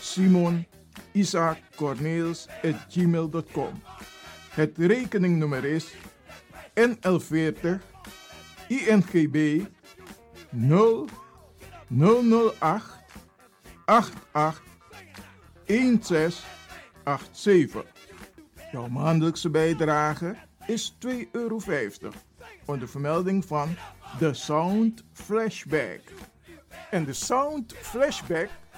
Simon, Isaac, Corneels gmail.com. Het rekeningnummer is NL40 INGB 0 008 88 1687. Jouw maandelijkse bijdrage is 2,50 euro. Onder vermelding van The Sound Flashback. En de Sound Flashback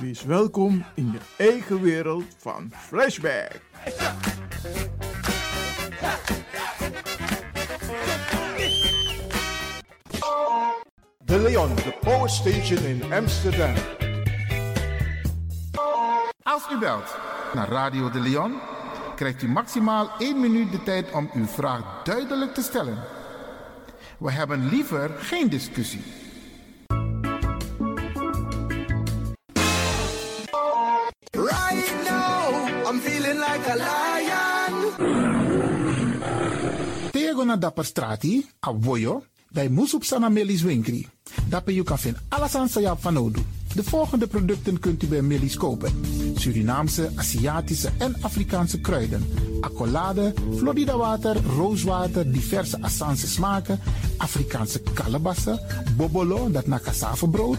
Wees welkom in je eigen wereld van Flashback. De Leon, de Power Station in Amsterdam. Als u belt naar Radio de Leon, krijgt u maximaal 1 minuut de tijd om uw vraag duidelijk te stellen. We hebben liever geen discussie. Lion. Tego na dapper strati, a voyo, bij Moesop Sana Melis Winkri. Dapper you kan vinden alles van. De volgende producten kunt u bij Melis kopen. Surinaamse, Aziatische en Afrikaanse kruiden. Accolade, Florida water, rooswater, diverse Assange smaken. Afrikaanse kalebassen, bobolo, dat na cassavebrood.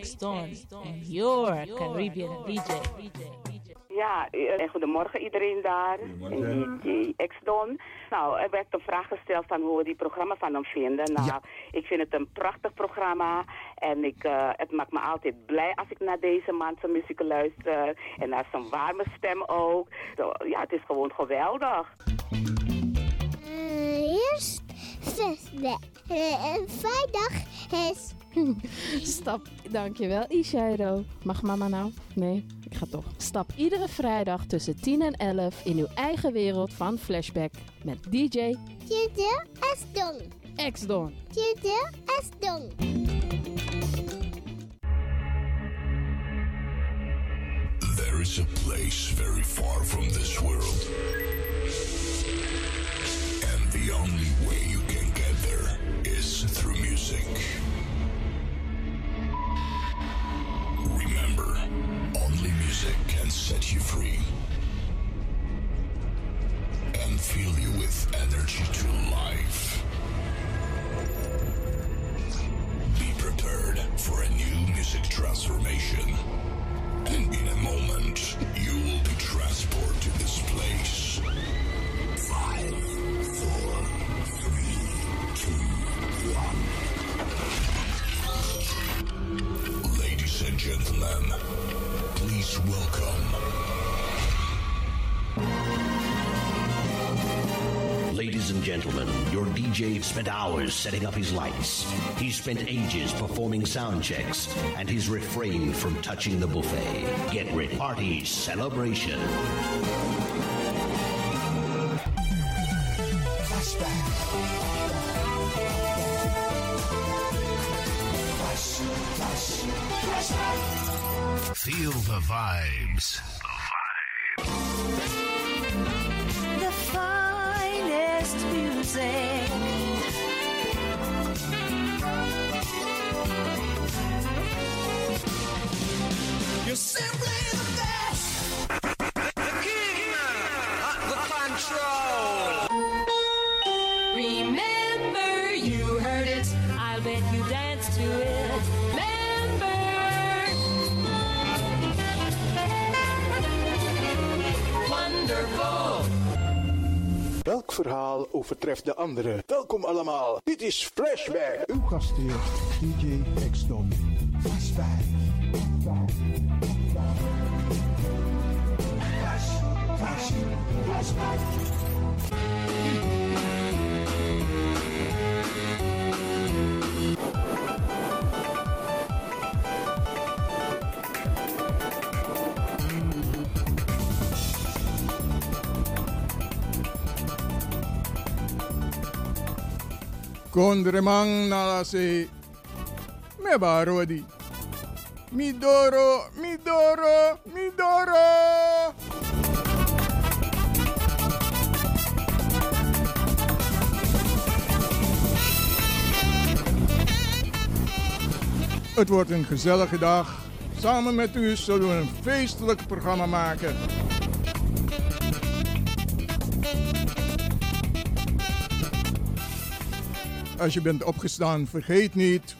Don and your Caribbean DJ. Ja, eh, goedemorgen iedereen daar. En DJ X-Don. Nou, er werd een vraag gesteld van hoe we die programma van hem vinden. Nou, ik vind het een prachtig programma. En ik, eh, het maakt me altijd blij als ik naar deze man zijn muziek luister. En naar zijn warme stem ook. Ja, het is gewoon geweldig. eerst flashback. Uh, vrijdag is... Stap, dankjewel Ishairo. Mag mama nou? Nee, ik ga toch. Stap iedere vrijdag tussen 10 en 11 in uw eigen wereld van Flashback met DJ Tjede Esdong. X-Don. Tjede Esdong. There is a place very far from this world. And the only way you can get there is through music. Only music can set you free and fill you with energy to life. Be prepared for a new music transformation. And in a moment, you will welcome. Ladies and gentlemen, your DJ spent hours setting up his lights. He spent ages performing sound checks, and he's refrained from touching the buffet. Get ready. Party celebration. Feel the vibes. Verhaal overtreft de andere? Welkom allemaal. Dit is Flashback. Uw gastheer, DJ X-Don. Flashback. Kondremang nalase. Me barodi. Midoro, Midoro, Midoro. Het wordt een gezellige dag. Samen met u zullen we een feestelijk programma maken. Als je bent opgestaan, vergeet niet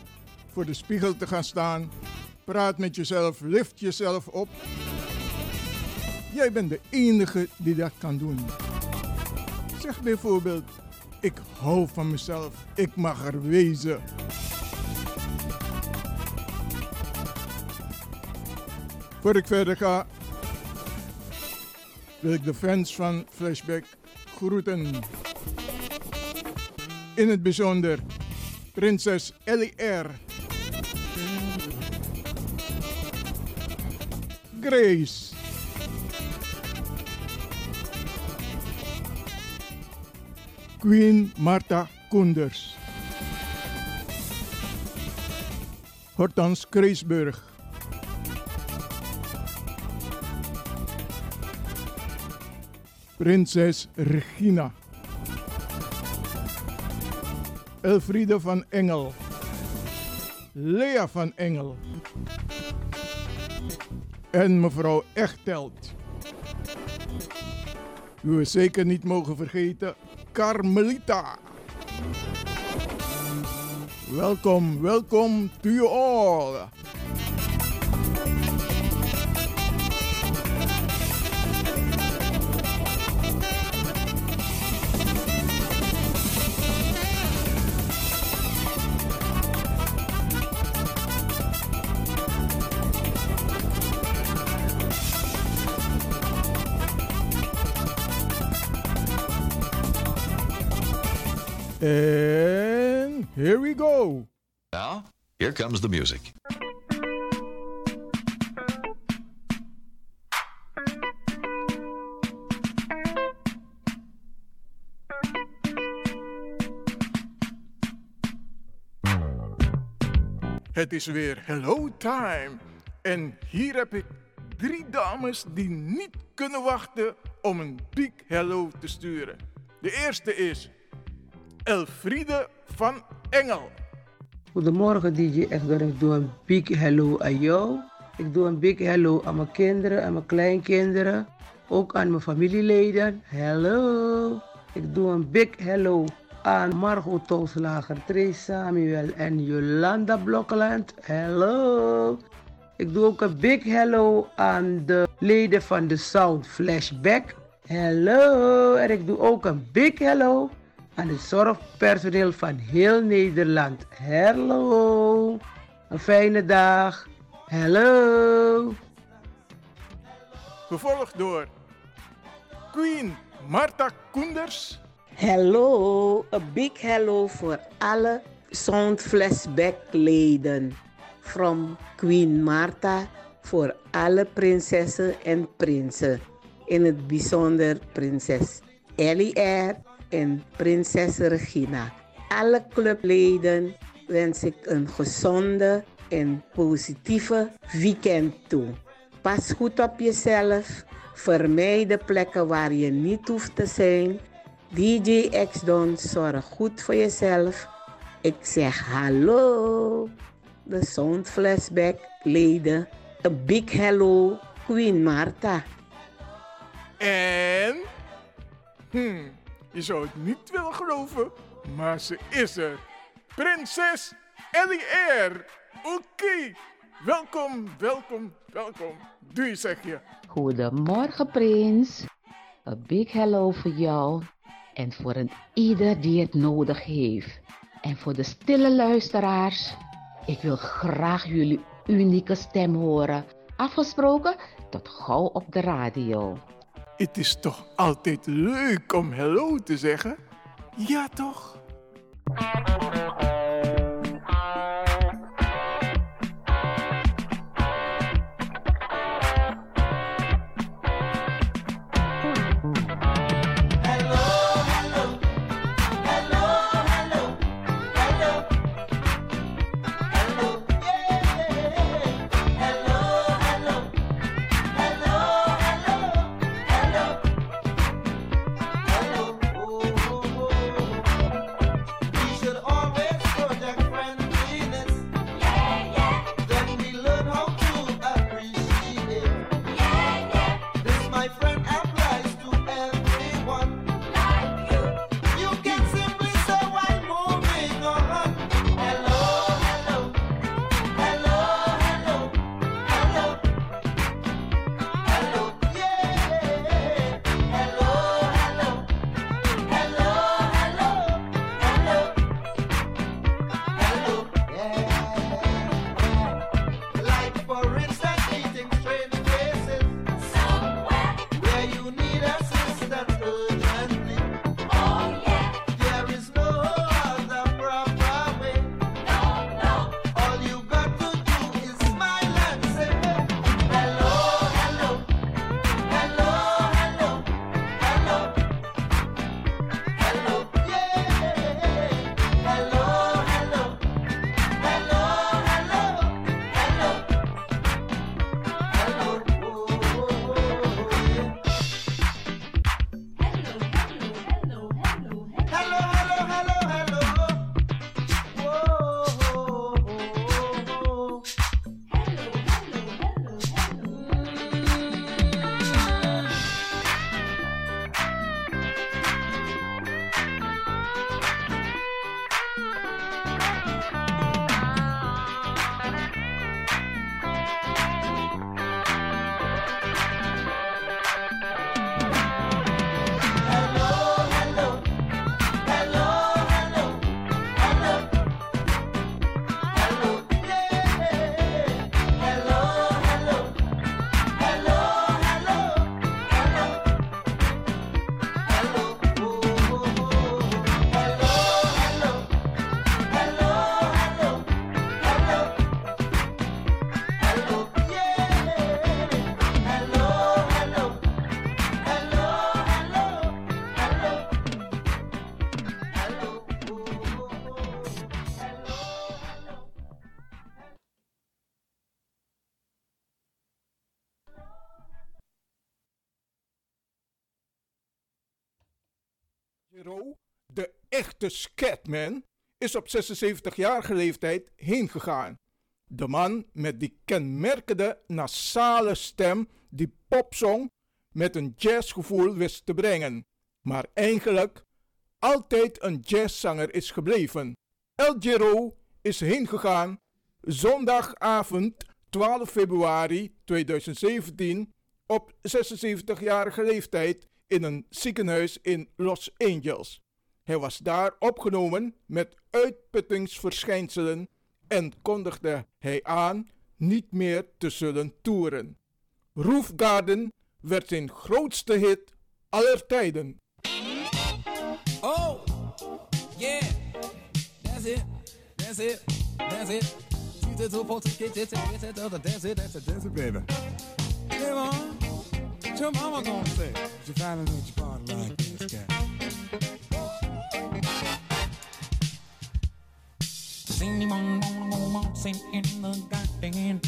voor de spiegel te gaan staan. Praat met jezelf, lift jezelf op. Jij bent de enige die dat kan doen. Zeg bijvoorbeeld, ik hou van mezelf, ik mag er wezen. Voor ik verder ga, wil ik de fans van Flashback groeten. In het bijzonder prinses Ellie R. Grace. Queen Martha Koenders. Hortans Kreesburg. Prinses Regina. Elfriede van Engel. Lea van Engel. En mevrouw Echtelt. U we zeker niet mogen vergeten, Carmelita. Welkom, welkom to you all. Here we go. Now, here comes the music. Het is weer hello time. En hier heb ik drie dames die niet kunnen wachten om een big hello te sturen. De eerste is Elfriede van Engel. Goedemorgen DJ Edgar, ik doe een big hello aan jou. Ik doe een big hello aan mijn kinderen en mijn kleinkinderen. Ook aan mijn familieleden. Hello. Ik doe een big hello aan Margot Tolslager, Trace Samuel en Jolanda Blokkeland. Hello. Ik doe ook een big hello aan de leden van de Sound Flashback. Hello. En ik doe ook een big hello aan het zorgpersoneel van heel Nederland. Hallo. Een fijne dag. Hallo. Gevolgd door Queen Martha Koenders. Hallo, een big hello voor alle Sound Flashback leden. From Queen Martha voor alle prinsessen en prinsen. In het bijzonder prinses Ellie R en prinses Regina. Alle clubleden wens ik een gezonde en positieve weekend toe. Pas goed op jezelf. Vermijd de plekken waar je niet hoeft te zijn. DJ X-Don, zorg goed voor jezelf. Ik zeg hallo. De Sound Flashback leden. Een big hello, Queen Martha. En... Hmm, je zou het niet willen geloven, maar ze is er. Prinses Ellie R. Oké, welkom, welkom, welkom. Doe je zeg je. Goedemorgen, Prins. Een big hello voor jou en voor een ieder die het nodig heeft. En voor de stille luisteraars, ik wil graag jullie unieke stem horen. Afgesproken tot gauw op de radio. Het is toch altijd leuk om hello te zeggen? Ja, toch? Echte Scatman, is op 76-jarige leeftijd heen gegaan. De man met die kenmerkende nasale stem die popsong met een jazzgevoel wist te brengen, maar eigenlijk altijd een jazzzanger is gebleven. El Giro is heen gegaan zondagavond 12 februari 2017 op 76-jarige leeftijd in een ziekenhuis in Los Angeles. Hij was daar opgenomen met uitputtingsverschijnselen en kondigde hij aan niet meer te zullen toeren. Roof Garden werd zijn grootste hit aller tijden. Oh, yeah, that's it, that's it, that's it. Anyone wanna go in the garden?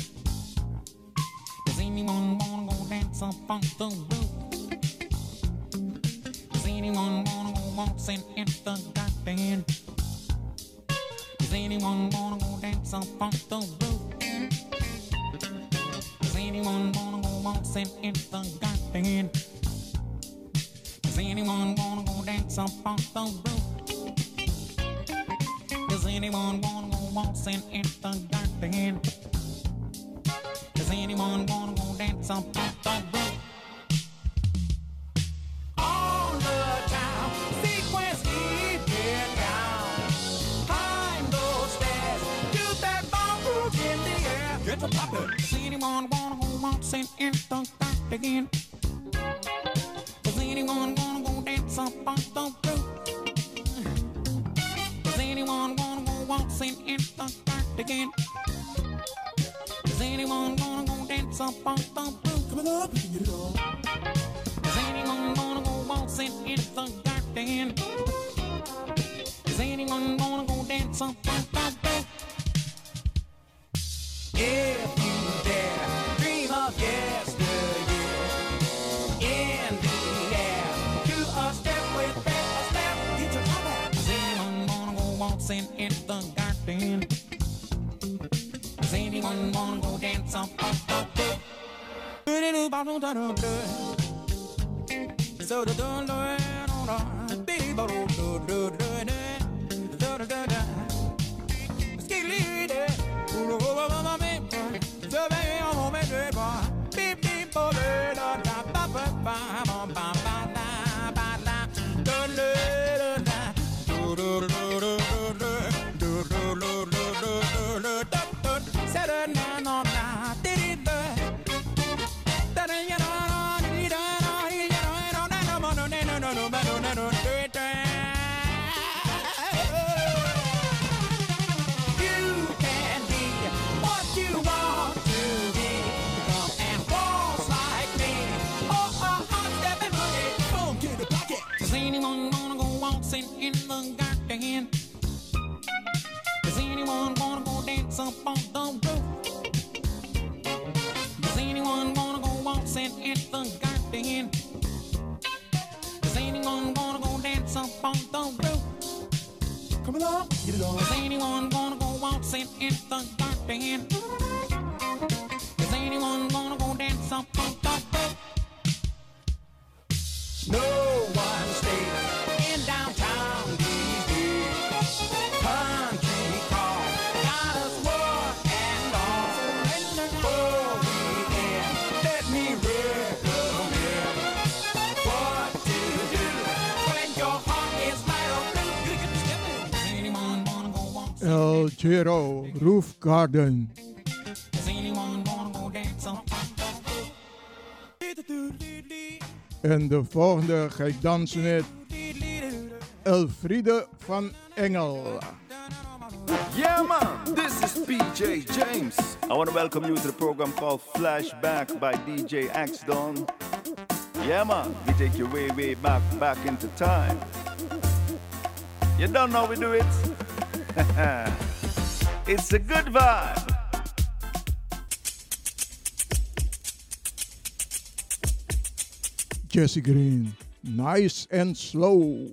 Does anyone wanna go dance up the roof? Does anyone wanna go in the garden? Does anyone wanna go dance the roof? Does anyone wanna go in the garden? Does anyone wanna go dance up on the roof? Anyone wanna go waltzing in the garden? Does anyone wanna go dance up the roof? On the town, sequence keep it down. Climb those stairs, do that bump in the air. Get the poppin'. Does anyone wanna go waltzing in the garden? Does anyone wanna go dance up on the roof? Anyone waltzing in the garden? Does anyone gonna go dance up on the roof? Coming up, get it the garden. Does anyone wanna go dance off the bed? So the. Bye. Up on. Does anyone wanna go wancin in the garden? Does anyone wanna go dance upon the the garden? Does anyone wanna go dance up on the roof? Come along, get it on. Does anyone wanna go waltzing in the garden? Does anyone wanna go dance up Roof Garden. En de volgende ga ik dansen met Elfriede van Engel. Yeah, man, this is PJ James. I want to welcome you to the program called Flashback by DJ Axdon. Yeah, man, we take you way, way back, back into time. You don't know we do it? it's a good vibe. Jesse Green, nice and slow.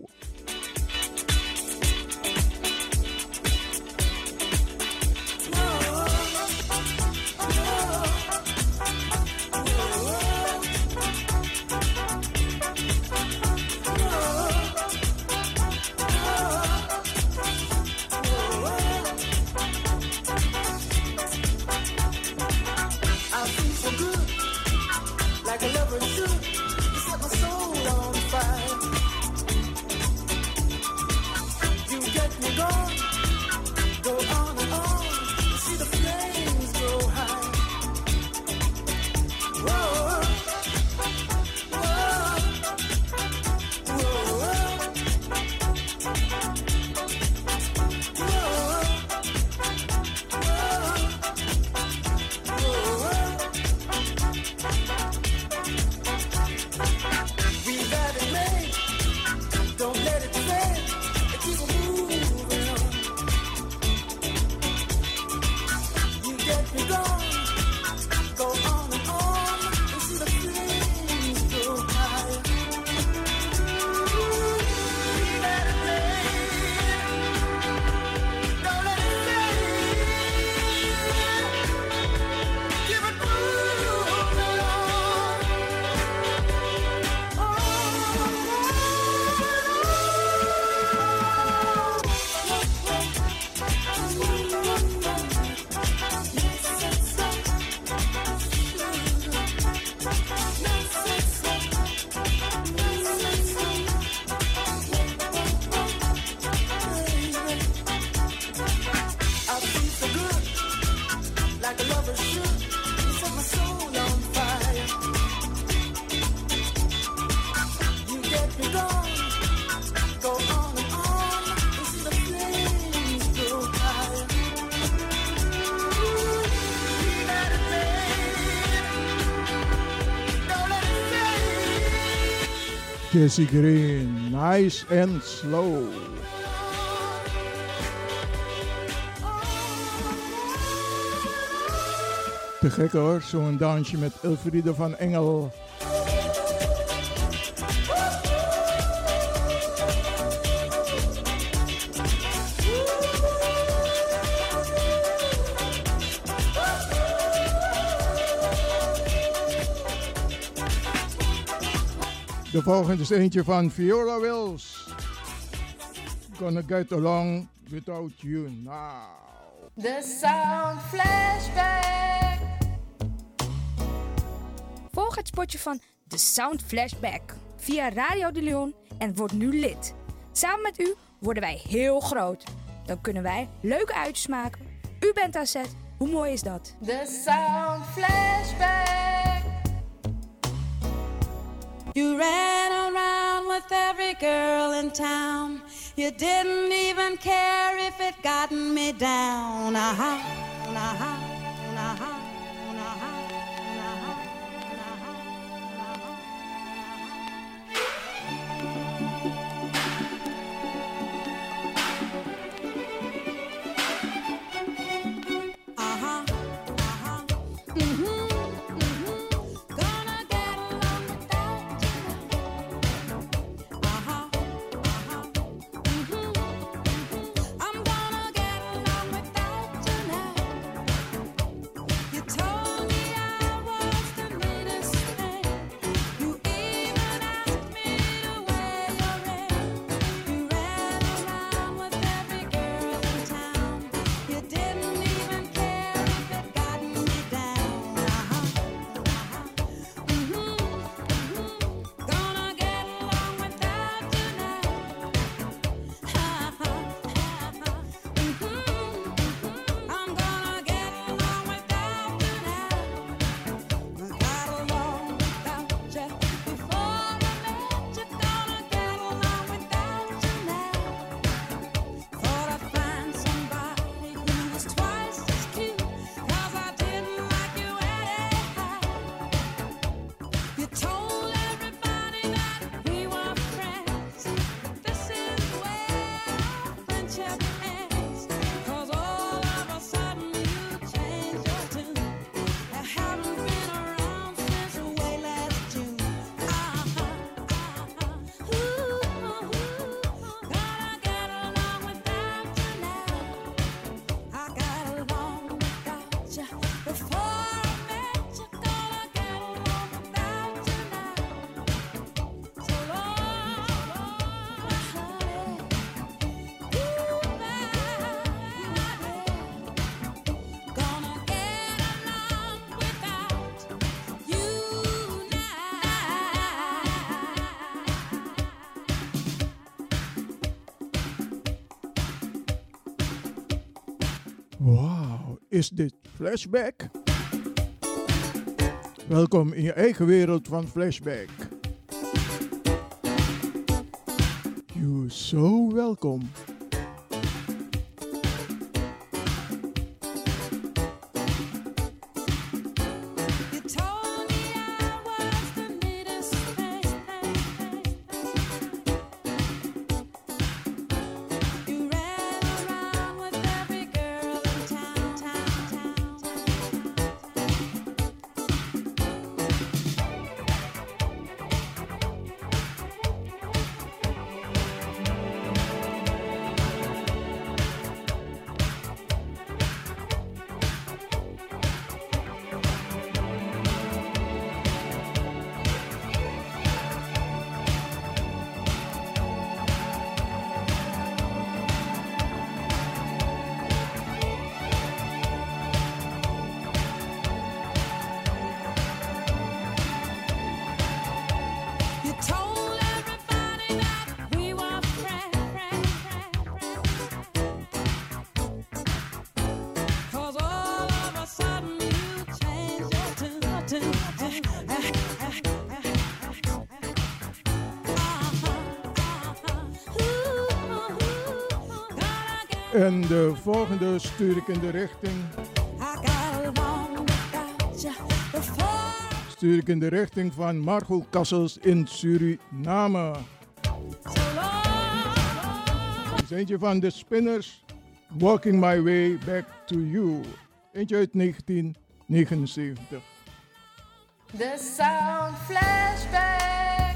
Jesse Green, Nice and Slow. Te gek hoor, zo'n dansje met Elfriede van Engel. De volgende is eentje van Fiora Wills. Gonna get along without you now. The sound flashback. Volg het spotje van The Sound Flashback via Radio de Leon en word nu lid. Samen met u worden wij heel groot. Dan kunnen wij leuke uitjes maken. U bent aan. Hoe mooi is dat? The Sound Flashback. You ran around with every girl in town. You didn't even care if it gotten me down. Uh-huh, uh-huh. is dit Flashback. Welkom in je eigen wereld van Flashback. You're so welcome. En de volgende stuur ik in de richting. Stuur ik in de richting van Margot Kassels in Suriname. Is eentje van de Spinners. Walking My Way Back to You. Eentje uit 1979. The Sound Flashback.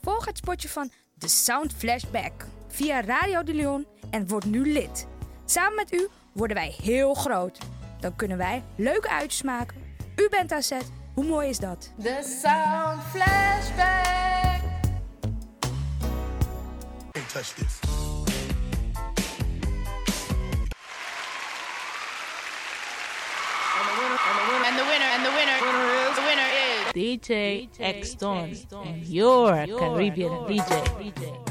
Volg het spotje van The Sound Flashback via Radio de Leon en word nu lid. Samen met u worden wij heel groot. Dan kunnen wij leuke uitjes maken. U bent AZ, hoe mooi is dat? De Sound Flashback. Can't touch. And winner, and winner, winner is, DJ, X Don, your, your Caribbean DJ.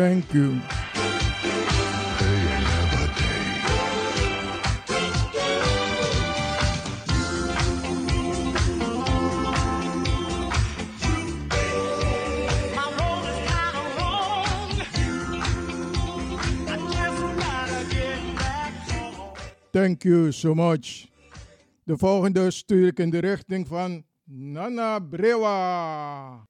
Thank you. Thank you so much. De volgende stuur ik in de richting van Nana Brewa.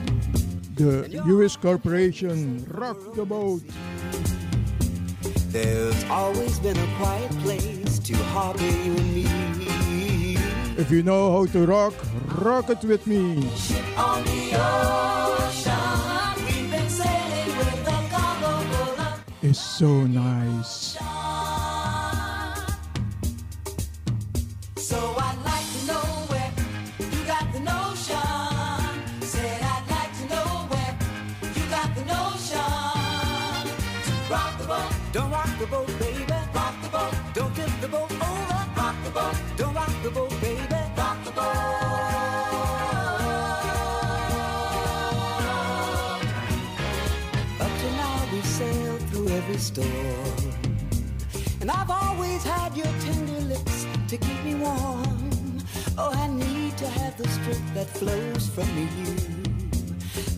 the U.S. corporation rocked the boat. There's always been a quiet place to harbor you and me. If you know how to rock, rock it with me. Ocean, it's so nice. the strip that flows from you.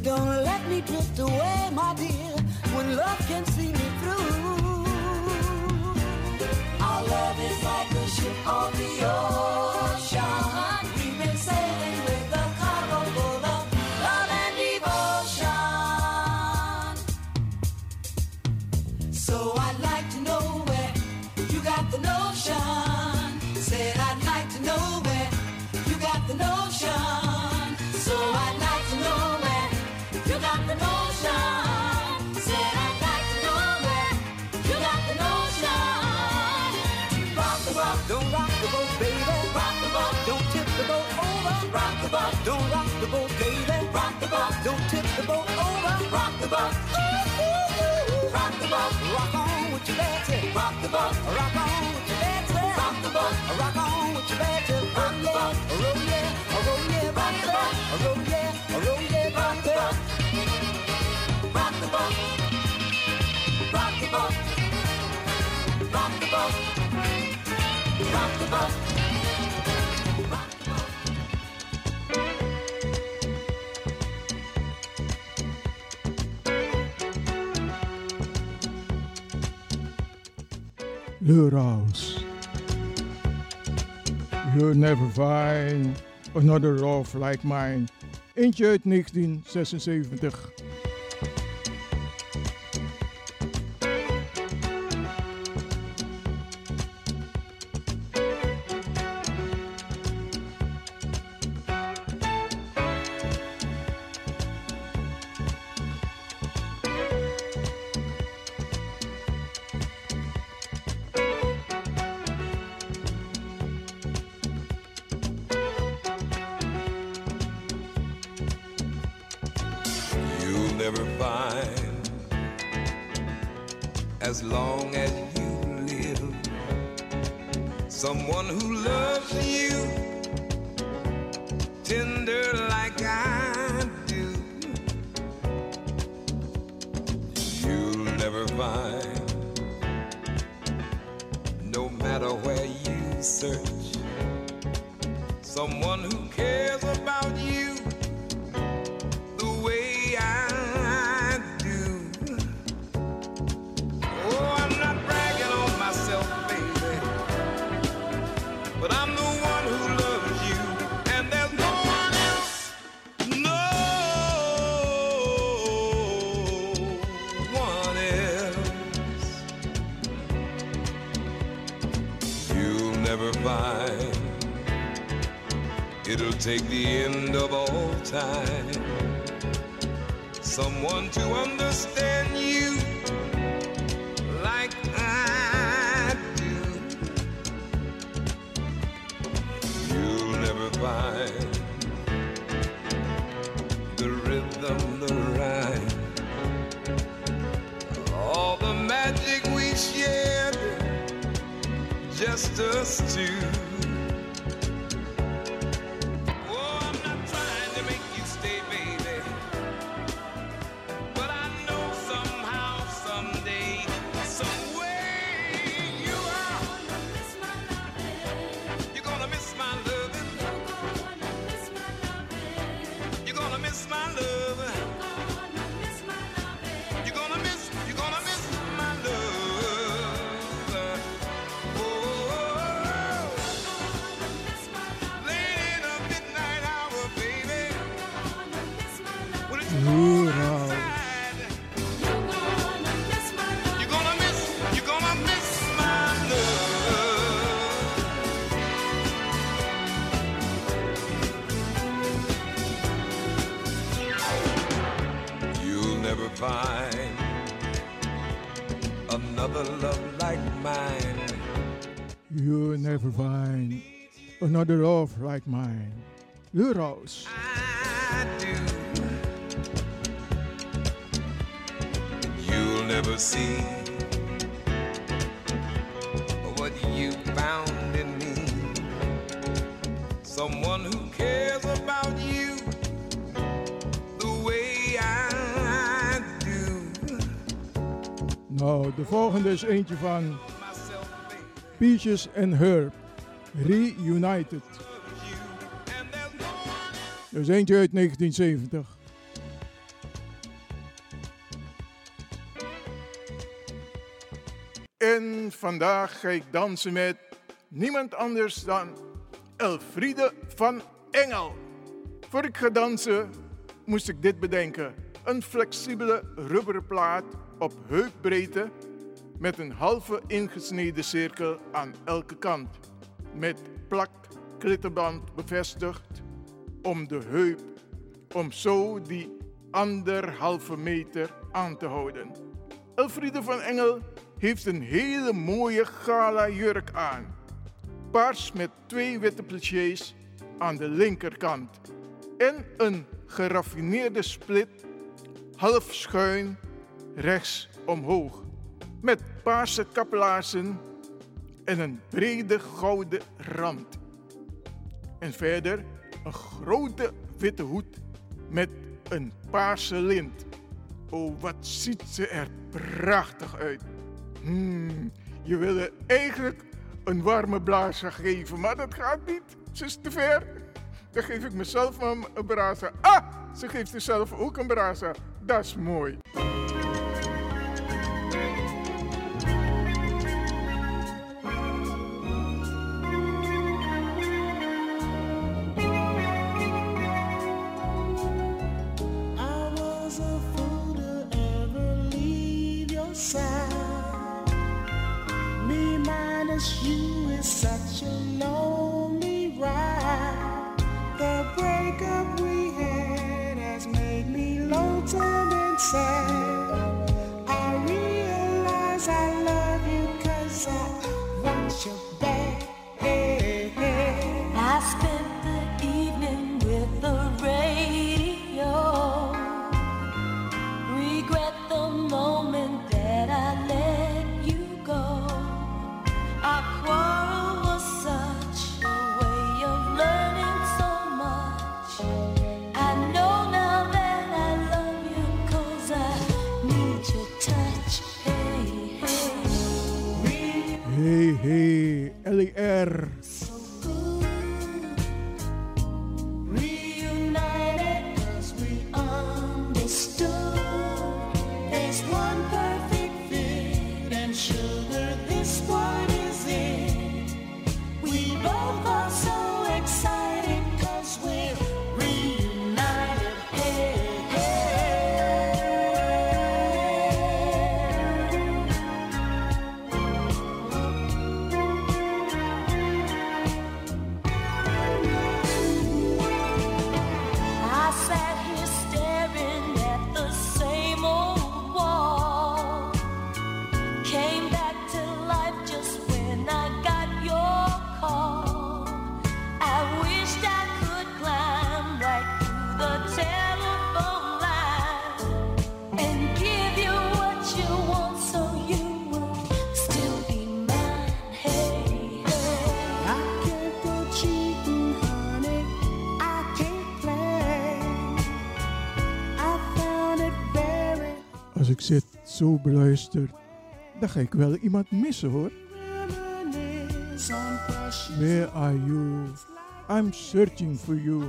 Don't let me drift away, my dear, when love can see me through. Our love is like a ship on the ocean. the boat, rock on with your betsy. Rock the boat, rock on with your betsy. Rock the boat, rock on with your betsy. Rock the boat, roll yeah, roll yeah, rock the boat, roll yeah, roll yeah, rock the boat. Rock the boat, rock the boat, rock the boat, rock the boat. your house. You'll never find another love like mine. Eentje uit 1976. take the end of all time. Someone to understand. Never find another love like mine. You'll never find another love like mine. De Roos. You'll never see what you found in me. Someone who Nou, de volgende is eentje van Peaches and Herb. Reunited. Dus eentje uit 1970. En vandaag ga ik dansen met niemand anders dan Elfriede van Engel. Voor ik ga dansen moest ik dit bedenken. Een flexibele rubberen plaat op heupbreedte met een halve ingesneden cirkel aan elke kant. Met plak klittenband bevestigd om de heup, om zo die anderhalve meter aan te houden. Elfriede van Engel heeft een hele mooie gala jurk aan. Paars met twee witte plichés aan de linkerkant. En een geraffineerde split half schuin rechts omhoog. Met paarse kaplaarzen en een brede gouden rand. En verder een grote witte hoed met een paarse lint. Oh, wat ziet ze er prachtig uit. Hmm, je wil er eigenlijk een warme blazer geven, maar dat gaat niet. Ze is te ver. Dan geef ik mezelf een brasa. Ah, ze geeft zichzelf ook een brasa. Dat is mooi. Zo beluister, dan ga ik wel iemand missen hoor. Where are you? I'm searching for you.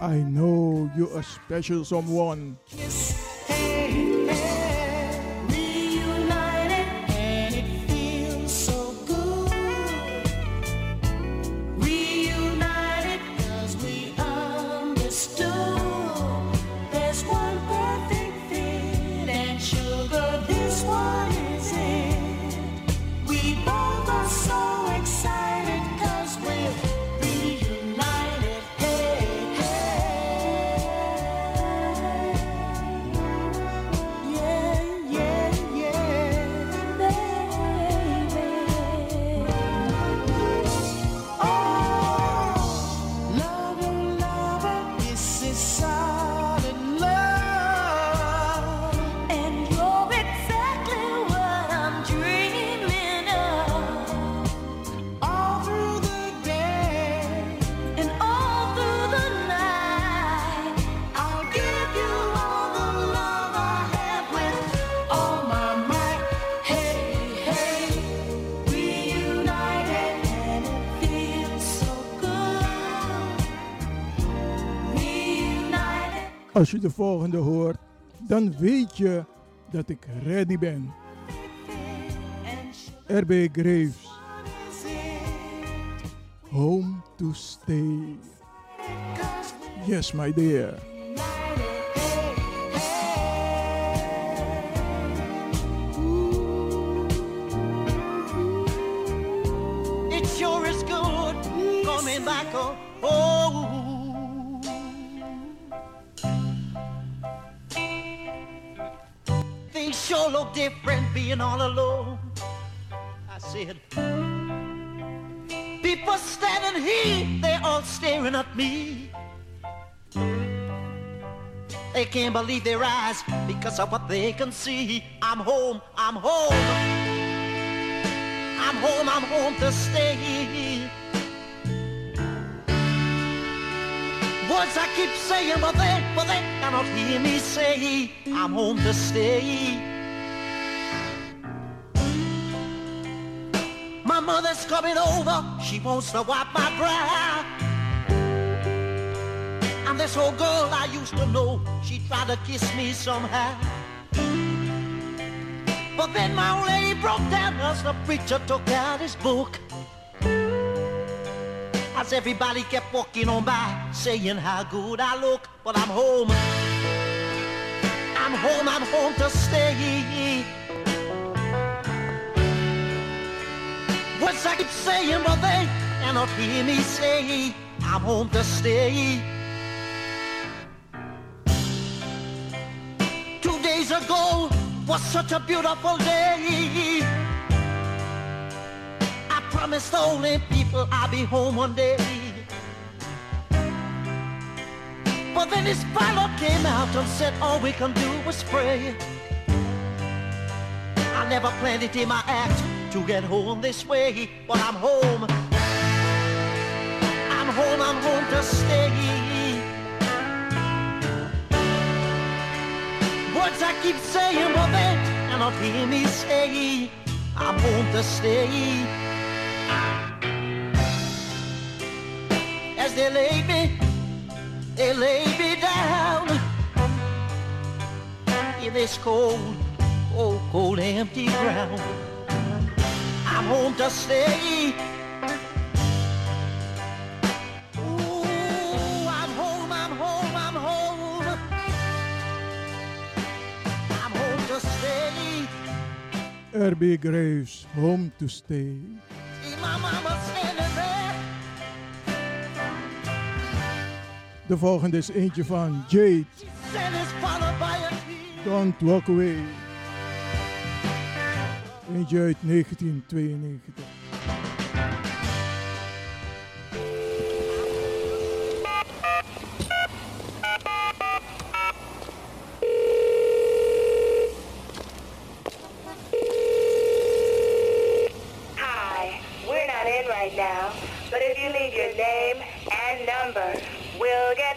I know you're a special someone. Als je de volgende hoort, dan weet je dat ik ready ben. RB Graves. Home to stay. Yes, my dear. Different being all alone. I said, people standing here, they all staring at me. They can't believe their eyes because of what they can see. I'm home, I'm home. I'm home, I'm home to stay. Words I keep saying, but they, but they cannot hear me say, I'm home to stay. My mother's coming over, she wants to wipe my brow. And this old girl I used to know, she tried to kiss me somehow. But then my old lady broke down as the preacher took out his book. As everybody kept walking on by, saying how good I look. But I'm home. I'm home, I'm home to stay. Words I keep saying, but they cannot hear me say, I want to stay. Two days ago was such a beautiful day. I promised only people I'd be home one day. But then this pilot came out and said all we can do is pray. I never planned it in my act to get home this way, but I'm home. I'm home, I'm home to stay. Words I keep saying, but they cannot hear me say, I'm home to stay. As they lay me, they lay me down in this cold, cold, cold, empty ground. I'm home to stay. Ooh, I'm home, I'm home, I'm home. I'm home to stay. RB Graves, Home to Stay. See my mama standing there. De volgende is eentje van Jade. Don't Walk Away. Eentje uit 1992. Hi, we're not in right now, but if you leave your name and number, we'll get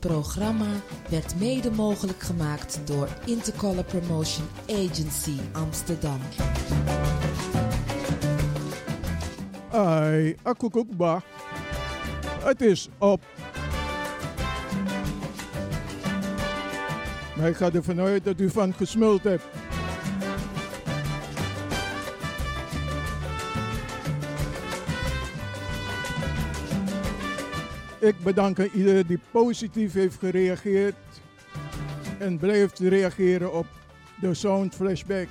programma werd mede mogelijk gemaakt door Intercolor Promotion Agency Amsterdam. Ai, akukukba. Het is op. Maar ik ga ervan uit dat u van gesmuld hebt. Ik bedank iedereen die positief heeft gereageerd en blijft reageren op de Sound Flashback.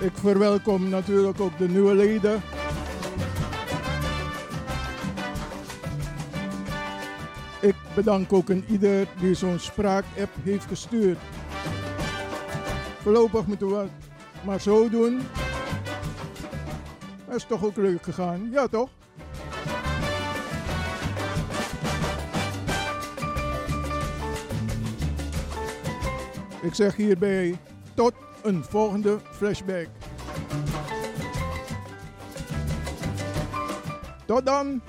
Ik verwelkom natuurlijk ook de nieuwe leden. Ik bedank ook een ieder die zo'n spraakapp heeft gestuurd. Voorlopig moeten we het maar zo doen. Dat is toch ook leuk gegaan, ja toch? Ik zeg hierbij tot een volgende flashback. Tot dan!